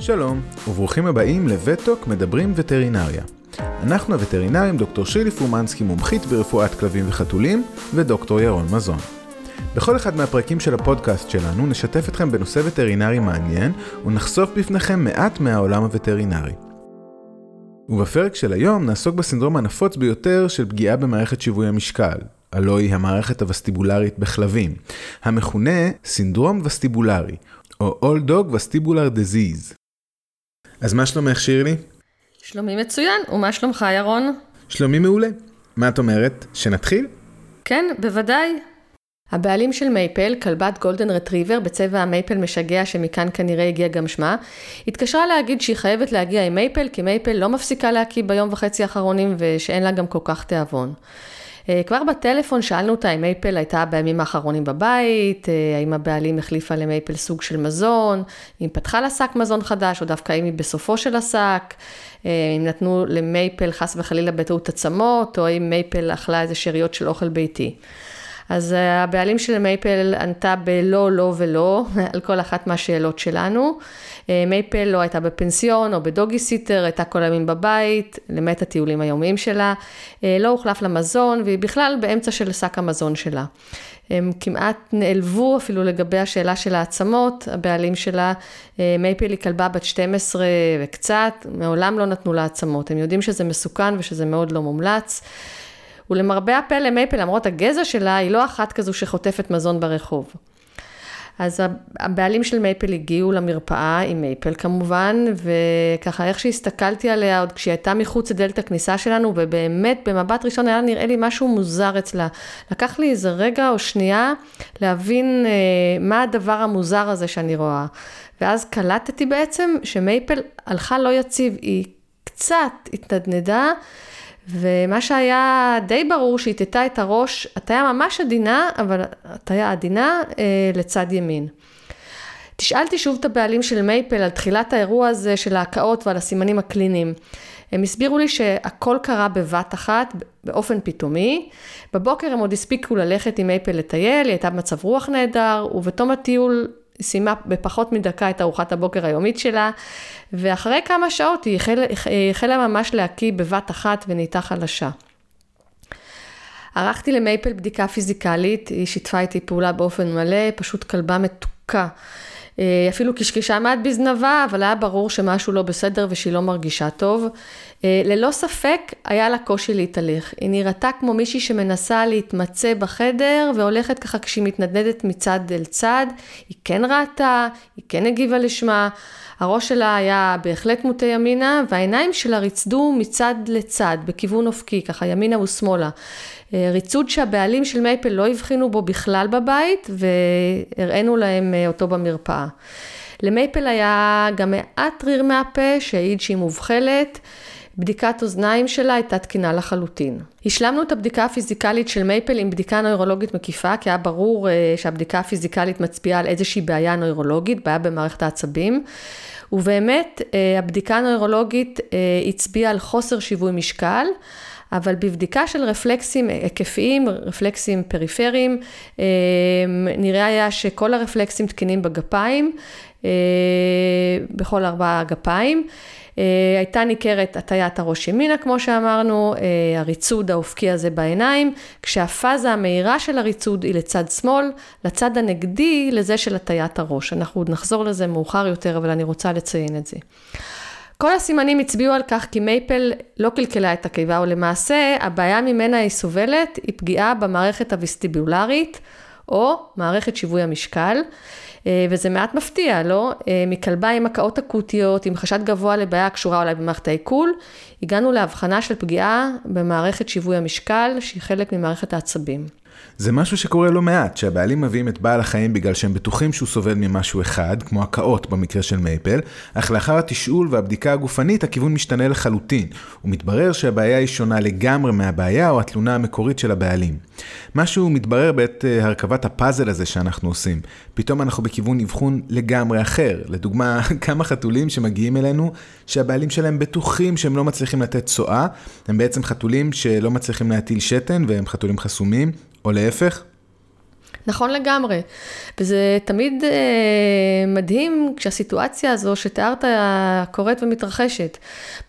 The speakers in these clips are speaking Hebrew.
שלום, וברוכים הבאים לווטוק מדברים וטרינריה. אנחנו הווטרינרים דוקטור שירלי פומנסקי מומחית ברפואת כלבים וחתולים, ודוקטור ירון מזון. בכל אחד מהפרקים של הפודקאסט שלנו נשתף אתכם בנושא וטרינרי מעניין, ונחשוף בפניכם מעט מהעולם הווטרינרי. ובפרק של היום נעסוק בסינדרום הנפוץ ביותר של פגיעה במערכת שיווי המשקל, הלוא היא המערכת הווסטיבולרית בכלבים, המכונה סינדרום וסטיבולרי, או Old Dog Vestibular Disease. אז מה שלומך שירלי? שלומי מצוין, ומה שלומך ירון? שלומי מעולה. מה את אומרת? שנתחיל? כן, בוודאי. הבעלים של מייפל, כלבת גולדן רטריבר בצבע המייפל משגע שמכאן כנראה הגיע גם שמה, התקשרה להגיד שהיא חייבת להגיע עם מייפל כי מייפל לא מפסיקה להקיא ביום וחצי האחרונים ושאין לה גם כל כך תיאבון. אה, כבר בטלפון שאלנו אותה אם מייפל הייתה בימים האחרונים בבית, אה, האם הבעלים החליפה למייפל סוג של מזון, אם פתחה לה שק מזון חדש, או דווקא אם היא בסופו של השק, אה, אם נתנו למייפל חס וחלילה בטעות עצמות, או אם מייפל אכלה איזה שאריות של אוכל ביתי. אז הבעלים של מייפל ענתה בלא, לא ולא על כל אחת מהשאלות שלנו. אה, מייפל לא הייתה בפנסיון או ב doggy sitter, הייתה כל הימים בבית, למעט הטיולים היומיים שלה, אה, לא הוחלף לה מזון, והיא בכלל באמצע של שק המזון שלה. הם כמעט נעלבו אפילו לגבי השאלה של העצמות, הבעלים שלה, אה, מייפל היא כלבה בת 12 וקצת, מעולם לא נתנו לה עצמות, הם יודעים שזה מסוכן ושזה מאוד לא מומלץ. ולמרבה הפלא מייפל, למרות הגזע שלה, היא לא אחת כזו שחוטפת מזון ברחוב. אז הבעלים של מייפל הגיעו למרפאה, עם מייפל כמובן, וככה איך שהסתכלתי עליה עוד כשהיא הייתה מחוץ לדלת הכניסה שלנו, ובאמת במבט ראשון היה נראה לי משהו מוזר אצלה. לקח לי איזה רגע או שנייה להבין אה, מה הדבר המוזר הזה שאני רואה. ואז קלטתי בעצם שמייפל הלכה לא יציב, היא קצת התנדנדה. ומה שהיה די ברור שהיא טטה את הראש, הטיה ממש עדינה, אבל הטיה עדינה אה, לצד ימין. תשאלתי שוב את הבעלים של מייפל על תחילת האירוע הזה של ההקאות ועל הסימנים הקליניים. הם הסבירו לי שהכל קרה בבת אחת, באופן פתאומי. בבוקר הם עוד הספיקו ללכת עם מייפל לטייל, היא הייתה במצב רוח נהדר, ובתום הטיול סיימה בפחות מדקה את ארוחת הבוקר היומית שלה, ואחרי כמה שעות היא החלה, החלה ממש להקיא בבת אחת ונהייתה חלשה. ערכתי למייפל בדיקה פיזיקלית, היא שיתפה איתי פעולה באופן מלא, פשוט כלבה מתוקה. אה, אפילו קשקשה מעט בזנבה, אבל היה ברור שמשהו לא בסדר ושהיא לא מרגישה טוב. אה, ללא ספק היה לה קושי להתהלך. היא נראתה כמו מישהי שמנסה להתמצא בחדר והולכת ככה כשהיא מתנדנדת מצד אל צד. היא כן ראתה, היא כן הגיבה לשמה. הראש שלה היה בהחלט מוטה ימינה, והעיניים שלה ריצדו מצד לצד, בכיוון אופקי, ככה ימינה ושמאלה. אה, ריצוד שהבעלים של מייפל לא הבחינו בו בכלל בבית, והראינו להם אה, אותו במרפאה. למייפל היה גם מעט ריר מהפה, שהעיד שהיא מובחלת. בדיקת אוזניים שלה הייתה תקינה לחלוטין. השלמנו את הבדיקה הפיזיקלית של מייפל עם בדיקה נוירולוגית מקיפה, כי היה ברור אה, שהבדיקה הפיזיקלית מצביעה על איזושהי בעיה נוירולוגית, בעיה במערכת העצבים. ובאמת, הבדיקה הנוירולוגית הצביעה על חוסר שיווי משקל. אבל בבדיקה של רפלקסים היקפיים, רפלקסים פריפריים, אה, נראה היה שכל הרפלקסים תקינים בגפיים, אה, בכל ארבעה גפיים. אה, הייתה ניכרת הטיית הראש ימינה, כמו שאמרנו, הריצוד האופקי הזה בעיניים, כשהפאזה המהירה של הריצוד היא לצד שמאל, לצד הנגדי לזה של הטיית הראש. אנחנו עוד נחזור לזה מאוחר יותר, אבל אני רוצה לציין את זה. כל הסימנים הצביעו על כך כי מייפל לא קלקלה את הקיבה, ולמעשה הבעיה ממנה היא סובלת היא פגיעה במערכת הוויסטיבולרית, או מערכת שיווי המשקל. אה, וזה מעט מפתיע, לא? אה, מכלבה עם הקאות אקוטיות, עם חשד גבוה לבעיה הקשורה אולי במערכת העיכול, הגענו להבחנה של פגיעה במערכת שיווי המשקל, שהיא חלק ממערכת העצבים. זה משהו שקורה לא מעט, שהבעלים מביאים את בעל החיים בגלל שהם בטוחים שהוא סובל ממשהו אחד, כמו הקאות במקרה של מייפל, אך לאחר התשאול והבדיקה הגופנית הכיוון משתנה לחלוטין, ומתברר שהבעיה היא שונה לגמרי מהבעיה או התלונה המקורית של הבעלים. משהו מתברר בעת אה, הרכבת הפאזל הזה שאנחנו עושים. פתאום אנחנו בכיוון אבחון לגמרי אחר. לדוגמה, כמה חתולים שמגיעים אלינו, שהבעלים שלהם בטוחים שהם לא מצליחים לתת צואה, הם בעצם חתולים שלא מצליחים להטיל שתן והם חתולים חסומים, או להפך? נכון לגמרי. וזה תמיד אה, מדהים כשהסיטואציה הזו שתיארת קורית ומתרחשת.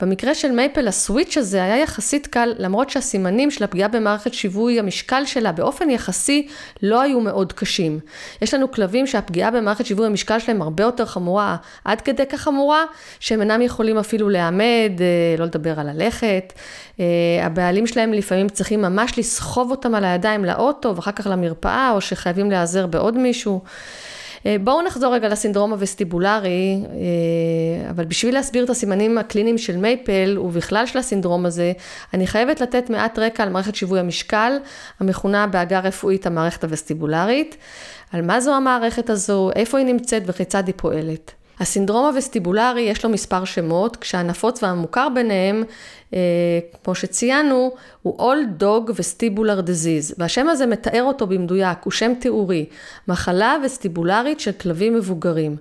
במקרה של מייפל הסוויץ' הזה היה יחסית קל, למרות שהסימנים של הפגיעה במערכת שיווי המשקל שלה באופן יחסי לא היו מאוד קשים. יש לנו כלבים שהפגיעה במערכת שיווי המשקל שלהם הרבה יותר חמורה, עד כדי כך חמורה, שהם אינם יכולים אפילו להעמד, אה, לא לדבר על ללכת. אה, הבעלים שלהם לפעמים צריכים ממש לסחוב אותם על הידיים לאוטו ואחר כך למרפאה, או שחייבים להיעזר בעוד מישהו. אה, בואו נחזור רגע לסינדרום הווסטיבולרי, אה, אבל בשביל להסביר את הסימנים הקליניים של מייפל ובכלל של הסינדרום הזה, אני חייבת לתת מעט רקע על מערכת שיווי המשקל, המכונה בעגה רפואית המערכת הווסטיבולרית, על מה זו המערכת הזו, איפה היא נמצאת וכיצד היא פועלת. הסינדרום הווסטיבולרי יש לו מספר שמות, כשהנפוץ והמוכר ביניהם, אה, כמו שציינו, הוא All Dog Vestibular Disease, והשם הזה מתאר אותו במדויק, הוא שם תיאורי, מחלה וסטיבולרית של כלבים מבוגרים.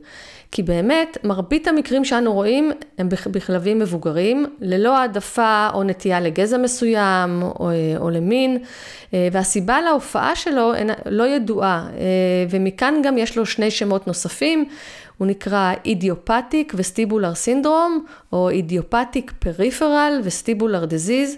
כי באמת, מרבית המקרים שאנו רואים הם בכלבים מבוגרים, ללא העדפה או נטייה לגזע מסוים או, או למין, אה, והסיבה להופעה שלו לא ידועה, אה, ומכאן גם יש לו שני שמות נוספים. הוא נקרא אידיופטיק וסטיבולר סינדרום, או אידיופטיק פריפרל וסטיבולר דזיז,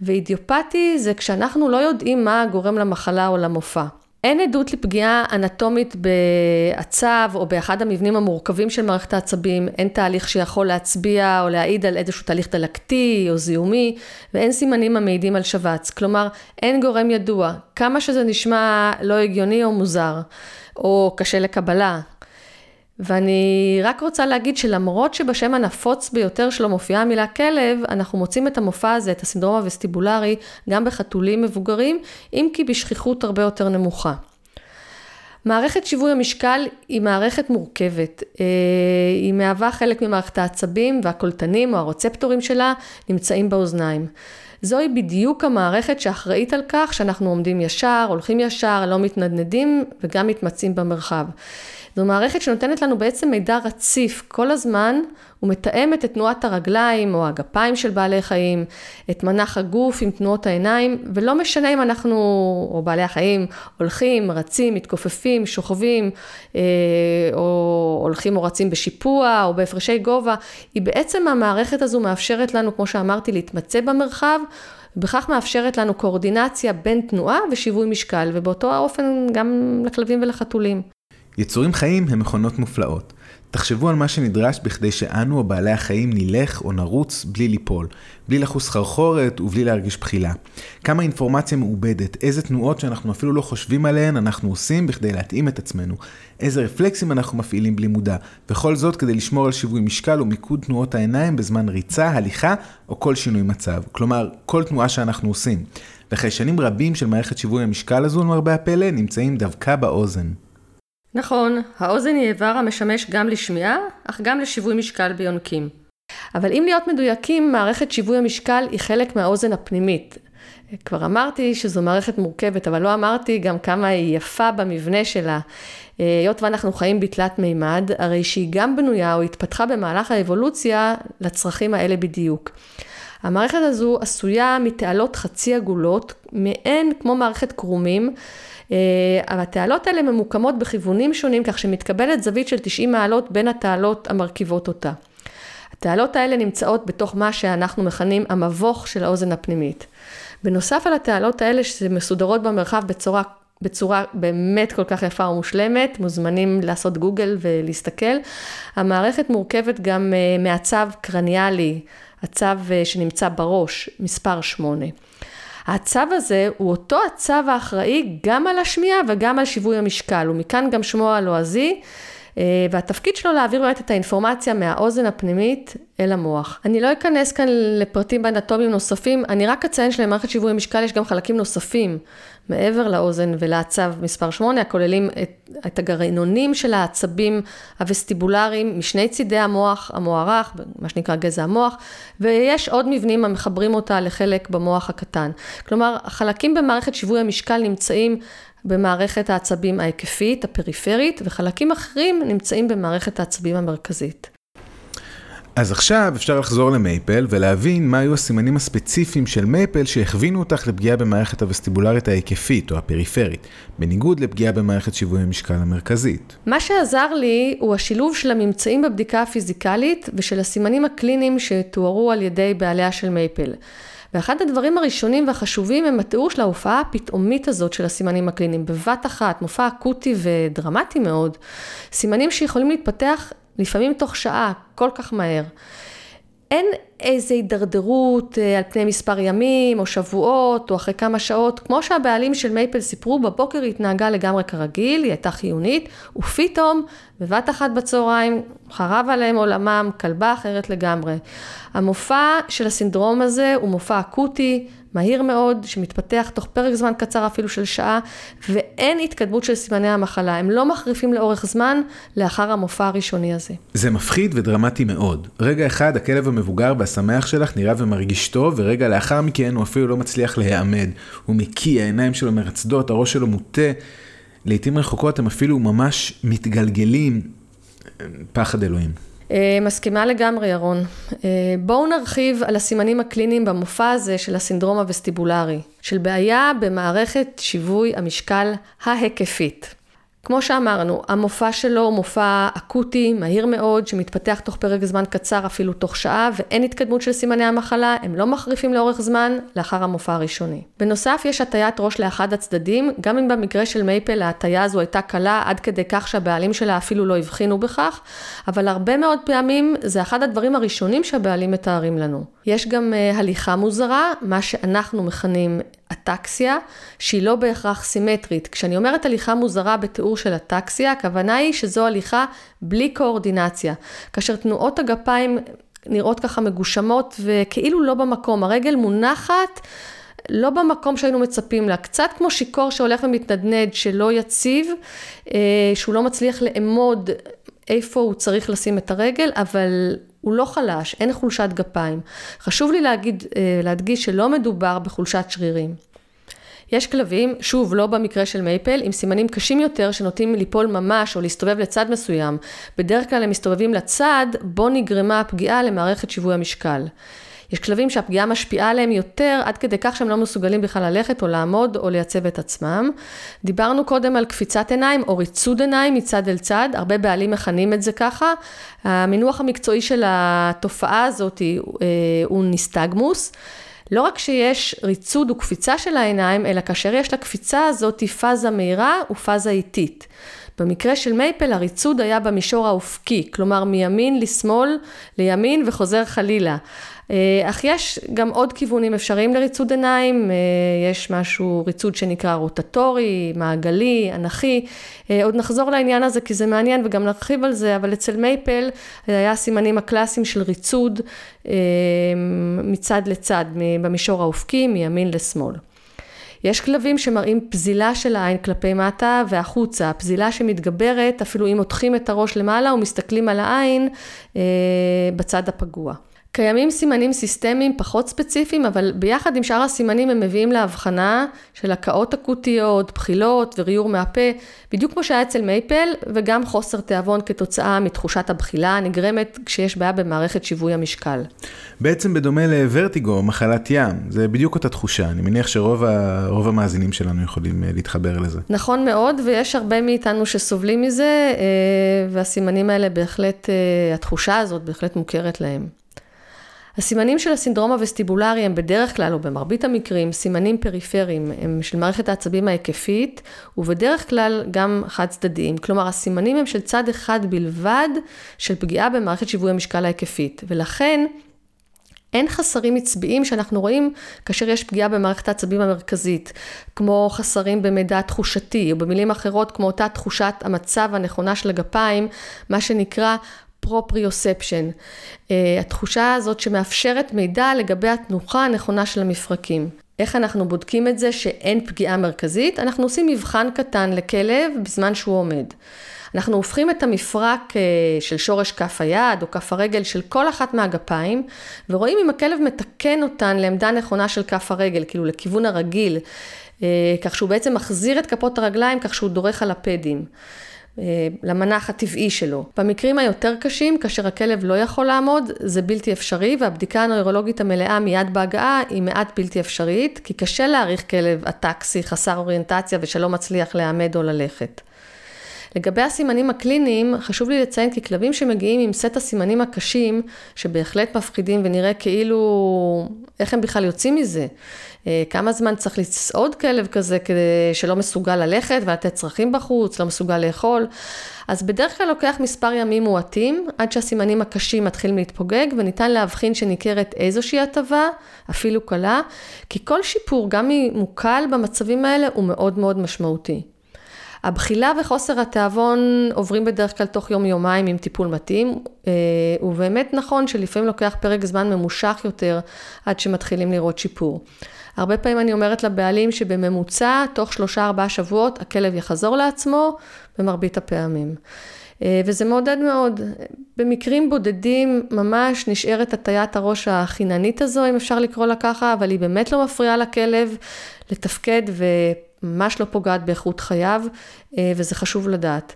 ואידיופטי זה כשאנחנו לא יודעים מה גורם למחלה או למופע. אין עדות לפגיעה אנטומית בעצב או באחד המבנים המורכבים של מערכת העצבים, אין תהליך שיכול להצביע או להעיד על איזשהו תהליך דלקתי או זיהומי, ואין סימנים המעידים על שבץ. כלומר, אין גורם ידוע, כמה שזה נשמע לא הגיוני או מוזר, או קשה לקבלה. ואני רק רוצה להגיד שלמרות שבשם הנפוץ ביותר שלו מופיעה המילה כלב, אנחנו מוצאים את המופע הזה, את הסינדרום הווסטיבולרי, גם בחתולים מבוגרים, אם כי בשכיחות הרבה יותר נמוכה. מערכת שיווי המשקל היא מערכת מורכבת. אה, היא מהווה חלק ממערכת העצבים והקולטנים או הרוצפטורים שלה נמצאים באוזניים. זוהי בדיוק המערכת שאחראית על כך שאנחנו עומדים ישר, הולכים ישר, לא מתנדנדים וגם מתמצאים במרחב. זו מערכת שנותנת לנו בעצם מידע רציף כל הזמן ומתאמת את תנועת הרגליים או הגפיים של בעלי חיים, את מנח הגוף עם תנועות העיניים, ולא משנה אם אנחנו, או בעלי החיים, הולכים, רצים, מתכופפים, שוכבים, אה, או הולכים או רצים בשיפוע או בהפרשי גובה, היא בעצם המערכת הזו מאפשרת לנו, כמו שאמרתי, להתמצא במרחב. ובכך מאפשרת לנו קואורדינציה בין תנועה ושיווי משקל, ובאותו האופן גם לכלבים ולחתולים. יצורים חיים הם מכונות מופלאות. תחשבו על מה שנדרש בכדי שאנו, או בעלי החיים, נלך או נרוץ בלי ליפול, בלי לחוס חרחורת ובלי להרגיש בחילה. כמה אינפורמציה מעובדת, איזה תנועות שאנחנו אפילו לא חושבים עליהן אנחנו עושים בכדי להתאים את עצמנו, איזה רפלקסים אנחנו מפעילים בלי מודע, וכל זאת כדי לשמור על שיווי משקל ומיקוד תנועות העיניים בזמן ריצה, הליכה או כל שינוי מצב. כלומר, כל תנועה שאנחנו עושים. וחיישנים רבים של מערכת שיווי המשקל הזו, למרבה הפלא, נמצאים דווקא באוזן. נכון, האוזן היא איבר המשמש גם לשמיעה, אך גם לשיווי משקל ביונקים. אבל אם להיות מדויקים, מערכת שיווי המשקל היא חלק מהאוזן הפנימית. כבר אמרתי שזו מערכת מורכבת, אבל לא אמרתי גם כמה היא יפה במבנה שלה. היות ואנחנו חיים בתלת מימד, הרי שהיא גם בנויה או התפתחה במהלך האבולוציה לצרכים האלה בדיוק. המערכת הזו עשויה מתעלות חצי עגולות, מעין כמו מערכת קרומים, אבל אה, התעלות האלה ממוקמות בכיוונים שונים, כך שמתקבלת זווית של 90 מעלות בין התעלות המרכיבות אותה. התעלות האלה נמצאות בתוך מה שאנחנו מכנים המבוך של האוזן הפנימית. בנוסף על התעלות האלה שמסודרות במרחב בצורה, בצורה באמת כל כך יפה ומושלמת, מוזמנים לעשות גוגל ולהסתכל. המערכת מורכבת גם אה, מעצב קרניאלי, הצו אה, שנמצא בראש, מספר 8. הצו הזה הוא אותו הצו האחראי גם על השמיעה וגם על שיווי המשקל, ומכאן גם שמו הלועזי. אה, והתפקיד שלו להעביר באמת את האינפורמציה מהאוזן הפנימית אל המוח. אני לא אכנס כאן לפרטים באנטומיים נוספים, אני רק אציין שלמערכת שיווי המשקל יש גם חלקים נוספים מעבר לאוזן ולעצב מספר 8, הכוללים את, את הגרעינונים של העצבים הווסטיבולריים משני צידי המוח המוערך, מה שנקרא גזע המוח, ויש עוד מבנים המחברים אותה לחלק במוח הקטן. כלומר, החלקים במערכת שיווי המשקל נמצאים במערכת העצבים ההיקפית, הפריפרית, וחלקים אחרים נמצאים במערכת העצבים המרכזית. אז עכשיו אפשר לחזור למייפל ולהבין מה היו הסימנים הספציפיים של מייפל שהכווינו אותך לפגיעה במערכת הווסטיבולרית ההיקפית או הפריפרית, בניגוד לפגיעה במערכת שיווי המשקל המרכזית. מה שעזר לי הוא השילוב של הממצאים בבדיקה הפיזיקלית ושל הסימנים הקליניים שתוארו על ידי בעליה של מייפל. ואחד הדברים הראשונים והחשובים הם התיאור של ההופעה הפתאומית הזאת של הסימנים הקליניים, בבת אחת, מופע אקוטי ודרמטי מאוד. סימנים שיכולים להתפתח לפעמים תוך שעה, כל כך מהר. אין איזו הידרדרות אה, על פני מספר ימים או שבועות או אחרי כמה שעות, כמו שהבעלים של מייפל סיפרו, בבוקר היא התנהגה לגמרי כרגיל, היא הייתה חיונית, ופתאום, בבת אחת בצהריים, חרב עליהם עולמם, כלבה אחרת לגמרי. המופע של הסינדרום הזה הוא מופע אקוטי, מהיר מאוד, שמתפתח תוך פרק זמן קצר אפילו של שעה, ואין התקדמות של סימני המחלה. הם לא מחריפים לאורך זמן לאחר המופע הראשוני הזה. זה מפחיד ודרמטי מאוד. רגע אחד הכלב המבוגר והשמח שלך נראה ומרגיש טוב, ורגע לאחר מכן הוא אפילו לא מצליח להיעמד. הוא מקיא, העיניים שלו מרצדות, הראש שלו מוטה. לעתים רחוקות הם אפילו ממש מתגלגלים. פחד אלוהים. אה, מסכימה לגמרי, ירון. אה, בואו נרחיב על הסימנים הקליניים במופע הזה של הסינדרום הווסטיבולרי, של בעיה במערכת שיווי המשקל ההיקפית. כמו שאמרנו, המופע שלו הוא מופע אקוטי, מהיר מאוד, שמתפתח תוך פרק זמן קצר, אפילו תוך שעה, ואין התקדמות של סימני המחלה, הם לא מחריפים לאורך זמן, לאחר המופע הראשוני. בנוסף, יש הטיית ראש לאחד הצדדים, גם אם במקרה של מייפל ההטיה הזו הייתה קלה, עד כדי כך שהבעלים שלה אפילו לא הבחינו בכך, אבל הרבה מאוד פעמים זה אחד הדברים הראשונים שהבעלים מתארים לנו. יש גם uh, הליכה מוזרה, מה שאנחנו מכנים אטקסיה, שהיא לא בהכרח סימטרית. כשאני אומרת הליכה מוזרה בתיאור של אטקסיה, הכוונה היא שזו הליכה בלי קואורדינציה. כאשר תנועות הגפיים נראות ככה מגושמות וכאילו לא במקום. הרגל מונחת לא במקום שהיינו מצפים לה. קצת כמו שיכור שהולך ומתנדנד, שלא יציב, אה, שהוא לא מצליח לאמוד איפה הוא צריך לשים את הרגל, אבל הוא לא חלש, אין חולשת גפיים. חשוב לי להגיד, אה, להדגיש שלא מדובר בחולשת שרירים. יש כלבים, שוב, לא במקרה של מייפל, עם סימנים קשים יותר שנוטים ליפול ממש או להסתובב לצד מסוים. בדרך כלל הם מסתובבים לצד בו נגרמה הפגיעה למערכת שיווי המשקל. יש כלבים שהפגיעה משפיעה עליהם יותר, עד כדי כך שהם לא מסוגלים בכלל ללכת או לעמוד או לייצב את עצמם. דיברנו קודם על קפיצת עיניים או ריצוד עיניים מצד אל צד, הרבה בעלים מכנים את זה ככה. המינוח המקצועי של התופעה הזאת אה, הוא ניסטגמוס. לא רק שיש ריצוד וקפיצה של העיניים, אלא כאשר יש לקפיצה הזאת פאזה מהירה ופאזה איטית. במקרה של מייפל הריצוד היה במישור האופקי, כלומר מימין לשמאל, לימין וחוזר חלילה. אה, אך יש גם עוד כיוונים אפשריים לריצוד עיניים, אה, יש משהו, ריצוד שנקרא רוטטורי, מעגלי, אנכי, אה, עוד נחזור לעניין הזה כי זה מעניין וגם נרחיב על זה, אבל אצל מייפל היה הסימנים הקלאסיים של ריצוד מצד לצד, במישור האופקי, מימין לשמאל. יש כלבים שמראים פזילה של העין כלפי מטה והחוצה, פזילה שמתגברת אפילו אם מותחים את הראש למעלה ומסתכלים על העין אה, בצד הפגוע. קיימים סימנים סיסטמיים פחות ספציפיים, אבל ביחד עם שאר הסימנים הם מביאים להבחנה של הקאות אקוטיות, בחילות וריור מהפה, בדיוק כמו שהיה אצל מייפל, וגם חוסר תיאבון כתוצאה מתחושת הבחילה הנגרמת כשיש בעיה במערכת שיווי המשקל. בעצם בדומה לוורטיגו, מחלת ים, זה בדיוק אותה תחושה, אני מניח שרוב המאזינים שלנו יכולים אה, להתחבר לזה. נכון מאוד, ויש הרבה מאיתנו שסובלים מזה, אה, והסימנים האלה בהחלט, אה, התחושה הזאת בהחלט מוכרת להם. הסימנים של הסינדרום הווסטיבולרי הם בדרך כלל, או במרבית המקרים, סימנים פריפריים, הם של מערכת העצבים ההיקפית, ובדרך כלל גם חד צדדיים. כלומר, הסימנים הם של צד אחד בלבד של פגיעה במערכת שיווי המשקל ההיקפית. ולכן, אין חסרים עצביים שאנחנו רואים כאשר יש פגיעה במערכת העצבים המרכזית, כמו חסרים במידע תחושתי, או במילים אחרות כמו אותה תחושת המצב הנכונה של הגפיים, מה שנקרא proprioception, uh, התחושה הזאת שמאפשרת מידע לגבי התנוחה הנכונה של המפרקים. איך אנחנו בודקים את זה שאין פגיעה מרכזית? אנחנו עושים מבחן קטן לכלב בזמן שהוא עומד. אנחנו הופכים את המפרק uh, של שורש כף היד או כף הרגל של כל אחת מהגפיים, ורואים אם הכלב מתקן אותן לעמדה נכונה של כף הרגל, כאילו לכיוון הרגיל, uh, כך שהוא בעצם מחזיר את כפות הרגליים כך שהוא דורך על הפדים. למנח הטבעי שלו. במקרים היותר קשים, כאשר הכלב לא יכול לעמוד, זה בלתי אפשרי, והבדיקה הנוירולוגית המלאה מיד בהגעה היא מעט בלתי אפשרית, כי קשה להעריך כלב אטקסי, חסר אוריינטציה ושלא מצליח לעמד או ללכת. לגבי הסימנים הקליניים, חשוב לי לציין כי כלבים שמגיעים עם סט הסימנים הקשים, שבהחלט מפחידים ונראה כאילו, איך הם בכלל יוצאים מזה? אה, כמה זמן צריך לצעוד כלב כזה כדי שלא מסוגל ללכת ולתת צרכים בחוץ, לא מסוגל לאכול? אז בדרך כלל לוקח מספר ימים מועטים, עד שהסימנים הקשים מתחילים להתפוגג, וניתן להבחין שניכרת איזושהי הטבה, אפילו קלה, כי כל שיפור, גם אם הוא קל במצבים האלה, הוא מאוד מאוד משמעותי. הבחילה וחוסר התיאבון עוברים בדרך כלל תוך יום-יומיים עם טיפול מתאים, אה, ובאמת נכון שלפעמים לוקח פרק זמן ממושך יותר עד שמתחילים לראות שיפור. הרבה פעמים אני אומרת לבעלים שבממוצע, תוך שלושה ארבעה שבועות, הכלב יחזור לעצמו במרבית הפעמים. אה, וזה מעודד מאוד. במקרים בודדים ממש נשארת הטיית הראש החיננית הזו, אם אפשר לקרוא לה ככה, אבל היא באמת לא מפריעה לכלב לתפקד וממש לא פוגעת באיכות חייו, אה, וזה חשוב לדעת.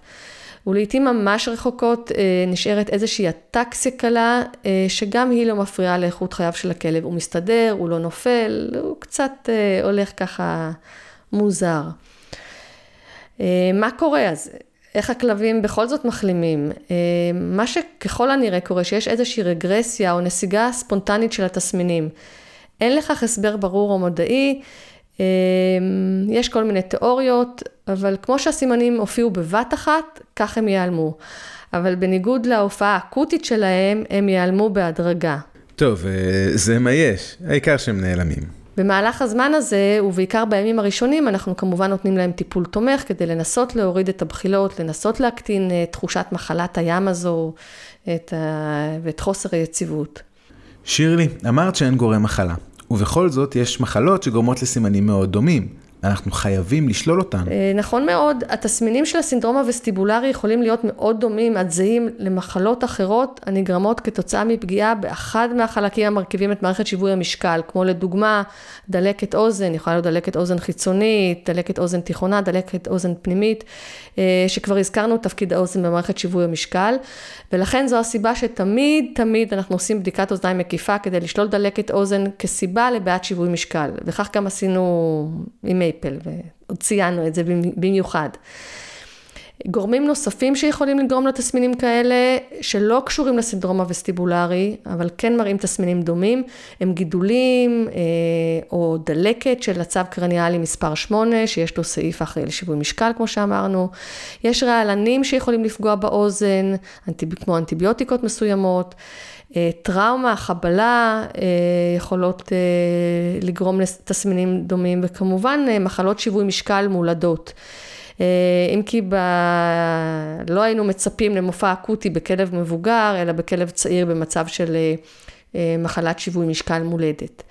ולעיתים ממש רחוקות אה, נשארת איזושהי אטקסיה קלה, שגם היא לא מפריעה לאיכות חייו של הכלב. הוא מסתדר, הוא לא נופל, הוא קצת הולך ככה מוזר. מה קורה אז? איך הכלבים בכל זאת מחלימים. אה, מה שככל הנראה קורה, שיש איזושהי רגרסיה או נסיגה ספונטנית של התסמינים. אין לכך הסבר ברור או מדעי, אה, יש כל מיני תיאוריות, אבל כמו שהסימנים הופיעו בבת אחת, כך הם ייעלמו. אבל בניגוד להופעה האקוטית שלהם, הם ייעלמו בהדרגה. טוב, אה, זה מה יש, העיקר שהם נעלמים. במהלך הזמן הזה, ובעיקר בימים הראשונים, אנחנו כמובן נותנים להם טיפול תומך כדי לנסות להוריד את הבחילות, לנסות להקטין את אה, תחושת מחלת הים הזו את ה... ואת חוסר היציבות. שירלי, אמרת שאין גורם מחלה, ובכל זאת יש מחלות שגורמות לסימנים מאוד דומים. אנחנו חייבים לשלול אותם. אה, נכון מאוד, התסמינים של הסינדרום הווסטיבולרי יכולים להיות מאוד דומים עד זהים למחלות אחרות הנגרמות כתוצאה מפגיעה באחד מהחלקים המרכיבים את מערכת שיווי המשקל, כמו לדוגמה דלקת אוזן, יכולה להיות דלקת אוזן חיצונית, דלקת אוזן תיכונה, דלקת אוזן פנימית, אה, שכבר הזכרנו תפקיד האוזן במערכת שיווי המשקל, ולכן זו הסיבה שתמיד תמיד אנחנו עושים בדיקת אוזניים מקיפה כדי לשלול דלקת אוזן כסיבה לבעיית שיווי משקל, וכך גם עשינו עם מייפל, ועוד ציינו את זה במיוחד. גורמים נוספים שיכולים לגרום לתסמינים כאלה, שלא קשורים לסינדרום הווסטיבולרי, אבל כן מראים תסמינים דומים, הם גידולים אה, או דלקת של הצו קרניאלי מספר 8, שיש לו סעיף אחראי לשיווי משקל, כמו שאמרנו. יש רעלנים שיכולים לפגוע באוזן, אנטיב... כמו אנטיביוטיקות מסוימות. אה, טראומה, חבלה, אה, יכולות לגרום לתסמינים דומים, וכמובן מחלות שיווי משקל מולדות. אם כי ב... לא היינו מצפים למופע אקוטי בכלב מבוגר, אלא בכלב צעיר במצב של אה, מחלת שיווי משקל מולדת.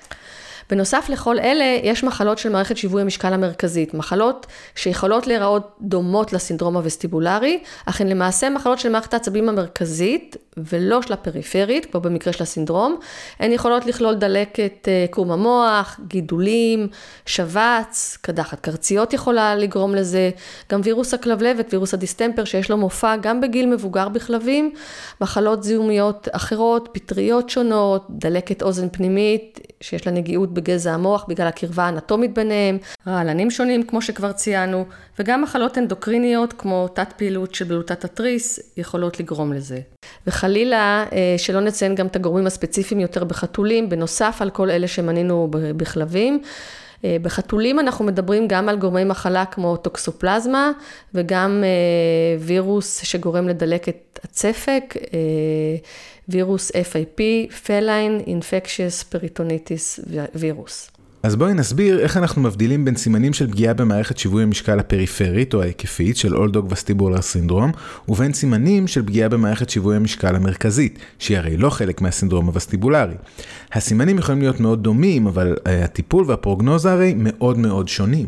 בנוסף לכל אלה, יש מחלות של מערכת שיווי המשקל המרכזית, מחלות שיכולות להיראות דומות לסינדרום הווסטיבולרי, אך הן למעשה מחלות של מערכת העצבים המרכזית, ולא של הפריפרית, כמו במקרה של הסינדרום. הן יכולות לכלול דלקת אה, קרום המוח, גידולים, שבץ, קדחת קרציות יכולה לגרום לזה, גם וירוס הכלבלבת, וירוס הדיסטמפר, שיש לו מופע גם בגיל מבוגר בכלבים, מחלות זיהומיות אחרות, פטריות שונות, דלקת אוזן פנימית, שיש לה נגיעות בגזע המוח בגלל הקרבה האנטומית ביניהם, רעלנים שונים כמו שכבר ציינו, וגם מחלות אנדוקריניות כמו תת פעילות של בלוטת התריס יכולות לגרום לזה. וחלילה אה, שלא נציין גם את הגורמים הספציפיים יותר בחתולים, בנוסף על כל אלה שמנינו בכלבים. אה, בחתולים אנחנו מדברים גם על גורמי מחלה כמו טוקסופלזמה וגם אה, וירוס שגורם לדלקת הצפק, וירוס FIP, Feline Infectious Peritonitis וירוס. אז בואי נסביר איך אנחנו מבדילים בין סימנים של פגיעה במערכת שיווי המשקל הפריפרית או ההיקפית של אולדוג וסטיבולר סינדרום, ובין סימנים של פגיעה במערכת שיווי המשקל המרכזית, שהיא הרי לא חלק מהסינדרום הווסטיבולרי. הסימנים יכולים להיות מאוד דומים, אבל אה, הטיפול והפרוגנוזה הרי מאוד מאוד שונים.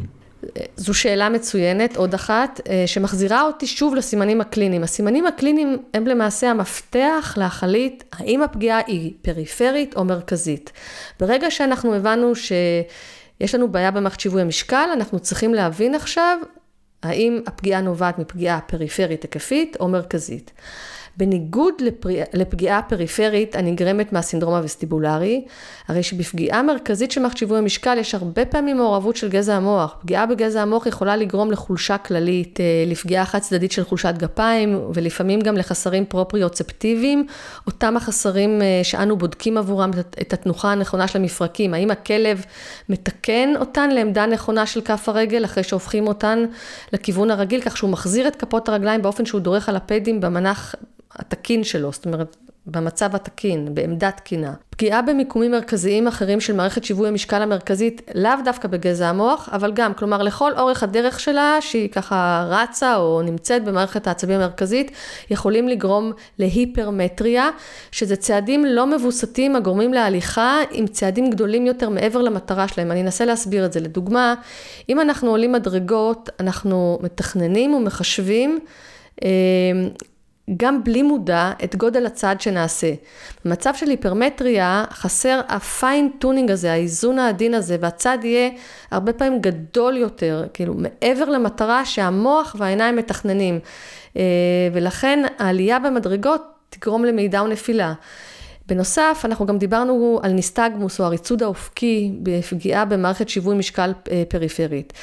זו שאלה מצוינת, עוד אחת, אה, שמחזירה אותי שוב לסימנים הקליניים. הסימנים הקליניים הם למעשה המפתח להחליט האם הפגיעה היא פריפרית או מרכזית. ברגע שאנחנו הבנו שיש לנו בעיה במערכת שיווי המשקל, אנחנו צריכים להבין עכשיו האם הפגיעה נובעת מפגיעה פריפרית היקפית או מרכזית. בניגוד לפגיעה פריפרית הנגרמת מהסינדרום הווסטיבולרי, הרי שבפגיעה מרכזית של מערכת שיווי המשקל יש הרבה פעמים מעורבות של גזע המוח. פגיעה בגזע המוח יכולה לגרום לחולשה כללית, אה, לפגיעה חד צדדית של חולשת גפיים, ולפעמים גם לחסרים פרופריוצפטיביים, אותם החסרים אה, שאנו בודקים עבורם את התנוחה הנכונה של המפרקים. האם הכלב מתקן אותן לעמדה נכונה של כף הרגל, אחרי שהופכים אותן לכיוון הרגיל, כך שהוא מחזיר את כפות הרגליים באופן שהוא דורך על הפדים במנח התקין שלו, זאת אומרת, במצב התקין, בעמדה תקינה. פגיעה במיקומים מרכזיים אחרים של מערכת שיווי המשקל המרכזית, לאו דווקא בגזע המוח, אבל גם, כלומר, לכל אורך הדרך שלה, שהיא ככה רצה או נמצאת במערכת העצבים המרכזית, יכולים לגרום להיפרמטריה, שזה צעדים לא מבוסתים הגורמים להליכה עם צעדים גדולים יותר מעבר למטרה שלהם. אני אנסה להסביר את זה. לדוגמה, אם אנחנו עולים מדרגות, אנחנו מתכננים ומחשבים אה, גם בלי מודע את גודל הצעד שנעשה. במצב של היפרמטריה חסר ה fine tuning הזה, האיזון העדין הזה, והצעד יהיה הרבה פעמים גדול יותר, כאילו מעבר למטרה שהמוח והעיניים מתכננים. אה, ולכן העלייה במדרגות תגרום למעידה ונפילה. בנוסף, אנחנו גם דיברנו על ניסטגמוס או הריצוד האופקי בפגיעה במערכת שיווי משקל אה, פריפרית.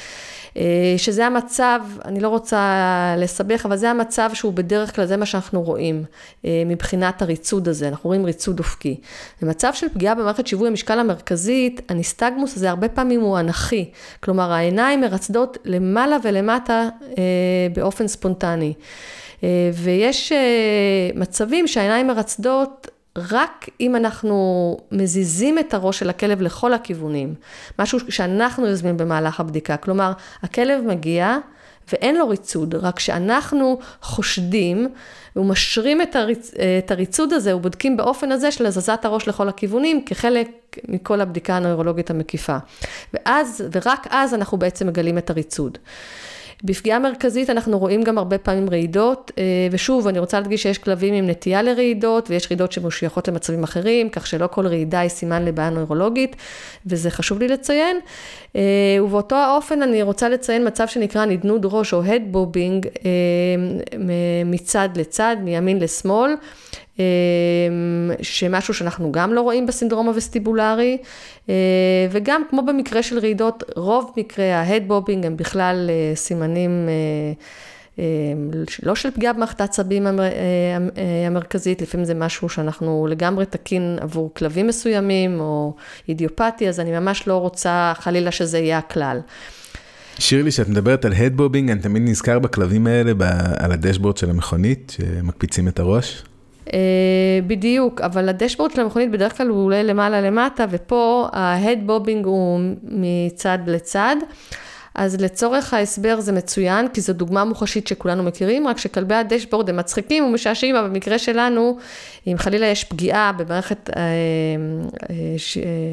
אה, שזה המצב, אני לא רוצה לסבך, אבל זה המצב שהוא בדרך כלל, זה מה שאנחנו רואים אה, מבחינת הריצוד הזה, אנחנו רואים ריצוד אופקי. במצב של פגיעה במערכת שיווי המשקל המרכזית, הניסטגמוס הזה הרבה פעמים הוא אנכי, כלומר העיניים מרצדות למעלה ולמטה אה, באופן ספונטני. ויש מצבים שהעיניים מרצדות רק אם אנחנו מזיזים את הראש של הכלב לכל הכיוונים, משהו שאנחנו יוזמים במהלך הבדיקה, כלומר, הכלב מגיע ואין לו ריצוד, רק שאנחנו חושדים ומשרים את, הריצ... את הריצוד הזה ובודקים באופן הזה של הזזת הראש לכל הכיוונים כחלק מכל הבדיקה הנוירולוגית המקיפה. ואז, ורק אז אנחנו בעצם מגלים את הריצוד. בפגיעה מרכזית אנחנו רואים גם הרבה פעמים רעידות, אה, ושוב, אני רוצה להדגיש שיש כלבים עם נטייה לרעידות, ויש רעידות שמשויכות למצבים אחרים, כך שלא כל רעידה היא סימן לבעיה נוירולוגית, וזה חשוב לי לציין. אה, ובאותו האופן אני רוצה לציין מצב שנקרא נדנוד ראש או head bobbing אה, מצד לצד, מימין לשמאל. אמ, שמשהו שאנחנו גם לא רואים בסינדרום הווסטיבולרי, אה, וגם כמו במקרה של רעידות, רוב מקרי ה head bobbing הם בכלל אה, סימנים אה, לא של פגיעה במערכת העצבים המרכזית, לפעמים זה משהו שאנחנו לגמרי תקין עבור כלבים מסוימים, או אידיופתי, אז אני ממש לא רוצה חלילה שזה יהיה הכלל. שירלי, כשאת מדברת על הדבובינג, אני תמיד נזכר בכלבים האלה, על הדשבורד של המכונית, שמקפיצים את הראש. אה, בדיוק, אבל הדשבורד של המכונית בדרך כלל הוא עולה למעלה למטה, ופה ההד בובינג הוא מצד לצד. אז לצורך ההסבר זה מצוין, כי זו דוגמה מוחשית שכולנו מכירים, רק שכלבי הדשבורד הם מצחיקים ומשעשעים, אבל במקרה שלנו, אם חלילה יש פגיעה במערכת אה, אה,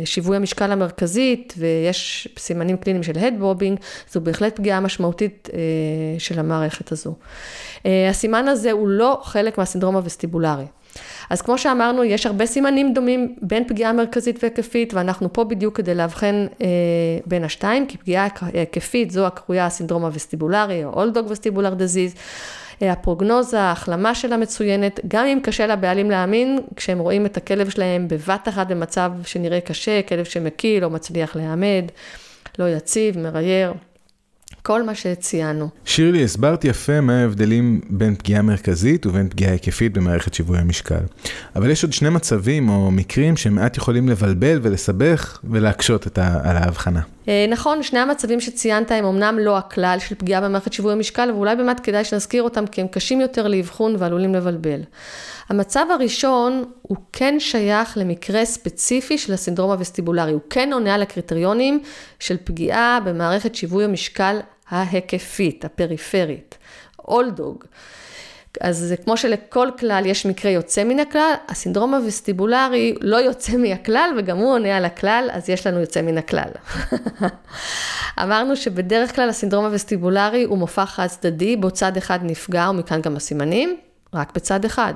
שיווי המשקל המרכזית, ויש סימנים קליניים של הדבובינג, זו בהחלט פגיעה משמעותית של המערכת הזו. הסימן הזה הוא לא חלק מהסינדרום הווסטיבולרי. אז כמו שאמרנו, יש הרבה סימנים דומים בין פגיעה מרכזית והיקפית, ואנחנו פה בדיוק כדי לאבחן אה, בין השתיים, כי פגיעה היקפית זו הקרויה הסינדרום הווסטיבולרי, או אולדוג וסטיבולר דזיז. הפרוגנוזה, ההחלמה שלה מצוינת, גם אם קשה לבעלים להאמין, כשהם רואים את הכלב שלהם בבת אחת במצב שנראה קשה, כלב שמקיא, לא מצליח להעמד, לא יציב, מרייר. כל מה שציינו. שירלי, הסברת יפה מה ההבדלים בין פגיעה מרכזית ובין פגיעה היקפית במערכת שיווי המשקל. אבל יש עוד שני מצבים או מקרים שמעט יכולים לבלבל ולסבך ולהקשות את ה- על ההבחנה. אה, נכון, שני המצבים שציינת הם אמנם לא הכלל של פגיעה במערכת שיווי המשקל, ואולי באמת כדאי שנזכיר אותם כי הם קשים יותר לאבחון ועלולים לבלבל. המצב הראשון הוא כן שייך למקרה ספציפי של הסינדרום הווסטיבולרי, הוא כן עונה על הקריטריונים של פגיעה במערכת שיווי המשקל ההיקפית, הפריפרית, אולדוג. אז זה כמו שלכל כלל יש מקרה יוצא מן הכלל, הסינדרום הווסטיבולרי לא יוצא מהכלל וגם הוא עונה על הכלל, אז יש לנו יוצא מן הכלל. אמרנו שבדרך כלל הסינדרום הווסטיבולרי הוא מופע חד צדדי, בו צד אחד נפגע ומכאן גם הסימנים, רק בצד אחד.